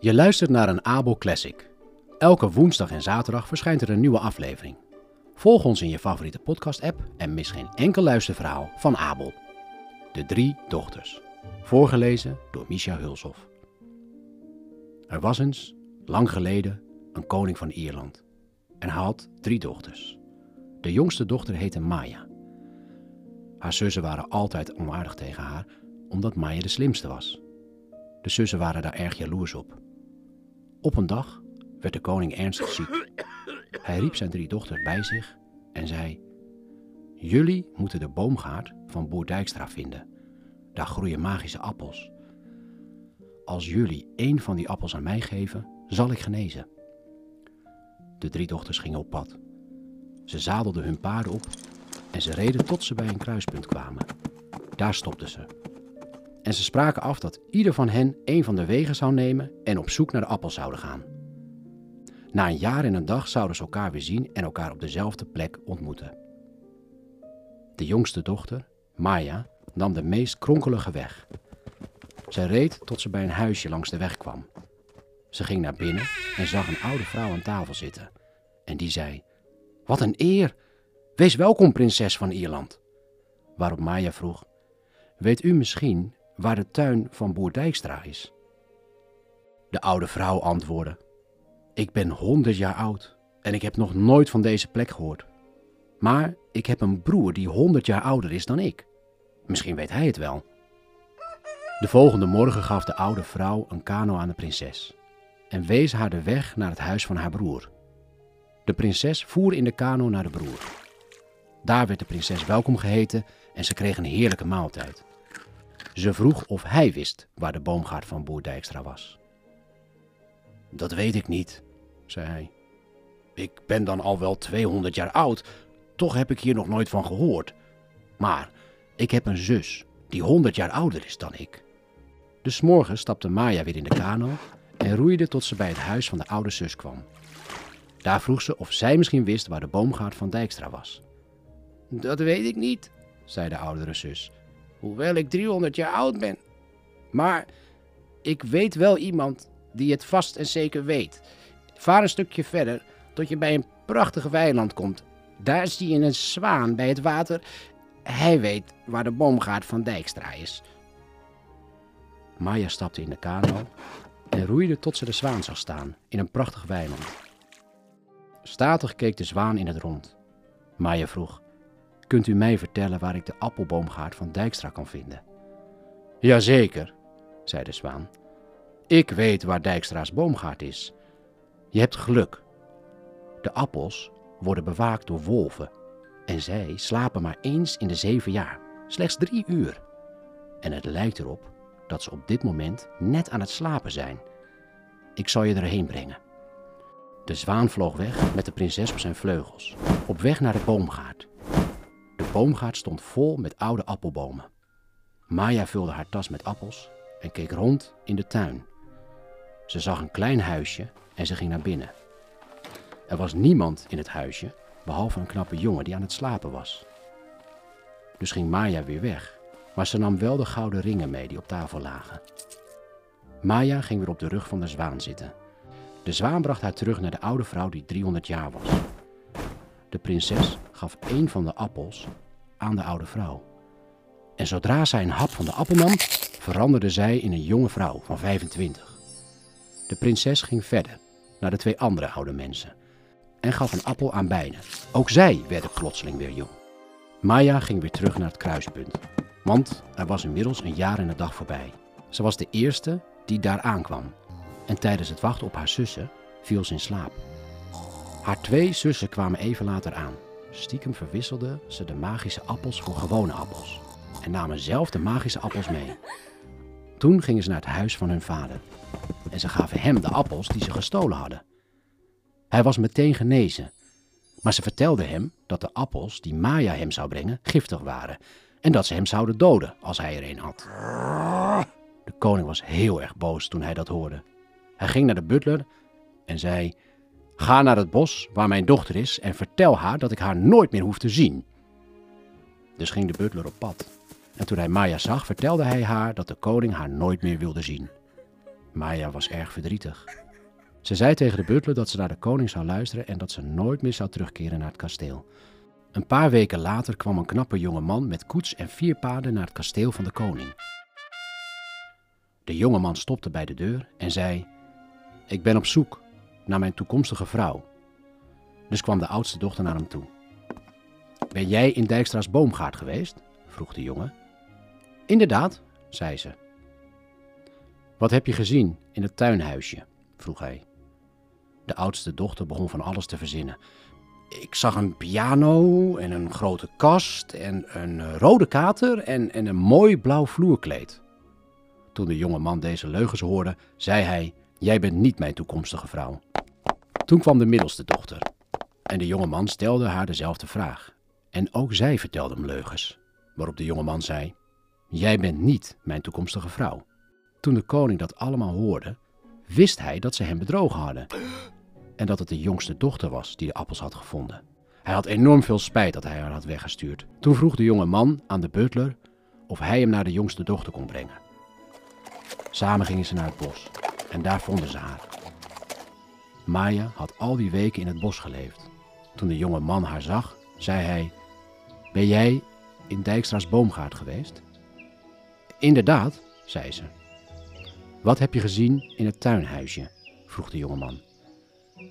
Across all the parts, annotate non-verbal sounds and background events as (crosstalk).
Je luistert naar een Abel Classic. Elke woensdag en zaterdag verschijnt er een nieuwe aflevering. Volg ons in je favoriete podcast-app en mis geen enkel luisterverhaal van Abel. De drie dochters. Voorgelezen door Misha Hulshoff. Er was eens, lang geleden, een koning van Ierland. En hij had drie dochters. De jongste dochter heette Maya. Haar zussen waren altijd onaardig tegen haar, omdat Maya de slimste was. De zussen waren daar erg jaloers op. Op een dag werd de koning ernstig ziek. Hij riep zijn drie dochters bij zich en zei: Jullie moeten de boomgaard van Boer Dijkstra vinden. Daar groeien magische appels. Als jullie één van die appels aan mij geven, zal ik genezen. De drie dochters gingen op pad. Ze zadelden hun paarden op en ze reden tot ze bij een kruispunt kwamen. Daar stopten ze. En ze spraken af dat ieder van hen een van de wegen zou nemen en op zoek naar de appels zouden gaan. Na een jaar en een dag zouden ze elkaar weer zien en elkaar op dezelfde plek ontmoeten. De jongste dochter, Maya, nam de meest kronkelige weg. Zij reed tot ze bij een huisje langs de weg kwam. Ze ging naar binnen en zag een oude vrouw aan tafel zitten. En die zei: Wat een eer! Wees welkom, prinses van Ierland. Waarop Maya vroeg: Weet u misschien waar de tuin van Boer Dijkstra is? De oude vrouw antwoordde: Ik ben honderd jaar oud en ik heb nog nooit van deze plek gehoord. Maar ik heb een broer die honderd jaar ouder is dan ik. Misschien weet hij het wel. De volgende morgen gaf de oude vrouw een kano aan de prinses en wees haar de weg naar het huis van haar broer. De prinses voer in de kano naar de broer. Daar werd de prinses welkom geheten en ze kreeg een heerlijke maaltijd. Ze vroeg of hij wist waar de boomgaard van Boer Dijkstra was. Dat weet ik niet, zei hij. Ik ben dan al wel 200 jaar oud, toch heb ik hier nog nooit van gehoord. Maar ik heb een zus die 100 jaar ouder is dan ik. Dus morgen stapte Maya weer in de kano en roeide tot ze bij het huis van de oude zus kwam. Daar vroeg ze of zij misschien wist waar de boomgaard van Dijkstra was. Dat weet ik niet, zei de oudere zus, hoewel ik 300 jaar oud ben. Maar ik weet wel iemand die het vast en zeker weet. Vaar een stukje verder tot je bij een prachtig weiland komt. Daar zie je een zwaan bij het water. Hij weet waar de boomgaard van Dijkstra is. Maya stapte in de kano en roeide tot ze de zwaan zag staan in een prachtig weiland. Statig keek de zwaan in het rond. Maya vroeg: Kunt u mij vertellen waar ik de appelboomgaard van Dijkstra kan vinden? Jazeker, zei de zwaan. Ik weet waar Dijkstra's boomgaard is. Je hebt geluk. De appels worden bewaakt door wolven en zij slapen maar eens in de zeven jaar, slechts drie uur. En het lijkt erop dat ze op dit moment net aan het slapen zijn. Ik zal je erheen brengen. De zwaan vloog weg met de prinses op zijn vleugels, op weg naar de boomgaard. Boomgaard stond vol met oude appelbomen. Maya vulde haar tas met appels en keek rond in de tuin. Ze zag een klein huisje en ze ging naar binnen. Er was niemand in het huisje, behalve een knappe jongen die aan het slapen was. Dus ging Maya weer weg, maar ze nam wel de gouden ringen mee die op tafel lagen. Maya ging weer op de rug van de zwaan zitten. De zwaan bracht haar terug naar de oude vrouw die 300 jaar was. De prinses gaf een van de appels aan de oude vrouw. En zodra zij een hap van de appel nam, veranderde zij in een jonge vrouw van 25. De prinses ging verder naar de twee andere oude mensen en gaf een appel aan beiden. Ook zij werden plotseling weer jong. Maya ging weer terug naar het kruispunt, want er was inmiddels een jaar en een dag voorbij. Ze was de eerste die daar aankwam en tijdens het wachten op haar zussen viel ze in slaap. Haar twee zussen kwamen even later aan. Stiekem verwisselden ze de magische appels voor gewone appels en namen zelf de magische appels mee. Toen gingen ze naar het huis van hun vader en ze gaven hem de appels die ze gestolen hadden. Hij was meteen genezen, maar ze vertelden hem dat de appels die Maya hem zou brengen giftig waren en dat ze hem zouden doden als hij er een had. De koning was heel erg boos toen hij dat hoorde. Hij ging naar de butler en zei: Ga naar het bos waar mijn dochter is en vertel haar dat ik haar nooit meer hoef te zien. Dus ging de butler op pad. En toen hij Maya zag, vertelde hij haar dat de koning haar nooit meer wilde zien. Maya was erg verdrietig. Ze zei tegen de butler dat ze naar de koning zou luisteren en dat ze nooit meer zou terugkeren naar het kasteel. Een paar weken later kwam een knappe jonge man met koets en vier paarden naar het kasteel van de koning. De jonge man stopte bij de deur en zei: Ik ben op zoek naar mijn toekomstige vrouw. Dus kwam de oudste dochter naar hem toe. Ben jij in Dijkstra's boomgaard geweest? vroeg de jongen. Inderdaad, zei ze. Wat heb je gezien in het tuinhuisje? vroeg hij. De oudste dochter begon van alles te verzinnen. Ik zag een piano en een grote kast en een rode kater en, en een mooi blauw vloerkleed. Toen de jonge man deze leugens hoorde, zei hij: Jij bent niet mijn toekomstige vrouw. Toen kwam de middelste dochter. En de jonge man stelde haar dezelfde vraag. En ook zij vertelde hem leugens. Waarop de jonge man zei: Jij bent niet mijn toekomstige vrouw. Toen de koning dat allemaal hoorde, wist hij dat ze hem bedrogen hadden. En dat het de jongste dochter was die de appels had gevonden. Hij had enorm veel spijt dat hij haar had weggestuurd. Toen vroeg de jonge man aan de butler of hij hem naar de jongste dochter kon brengen. Samen gingen ze naar het bos en daar vonden ze haar. Maya had al die weken in het bos geleefd. Toen de jonge man haar zag, zei hij: Ben jij in Dijkstra's boomgaard geweest? Inderdaad, zei ze. Wat heb je gezien in het tuinhuisje? vroeg de jonge man.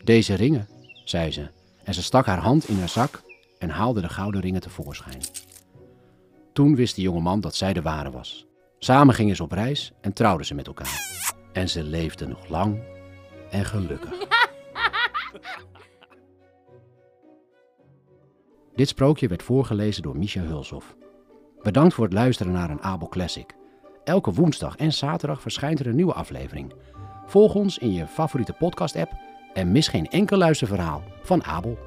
Deze ringen, zei ze, en ze stak haar hand in haar zak en haalde de gouden ringen tevoorschijn. Toen wist de jonge man dat zij de ware was. Samen gingen ze op reis en trouwden ze met elkaar. En ze leefden nog lang en gelukkig. (laughs) Dit sprookje werd voorgelezen door Misha Hulshoff. Bedankt voor het luisteren naar een Abel Classic. Elke woensdag en zaterdag verschijnt er een nieuwe aflevering. Volg ons in je favoriete podcast-app en mis geen enkel luisterverhaal van Abel.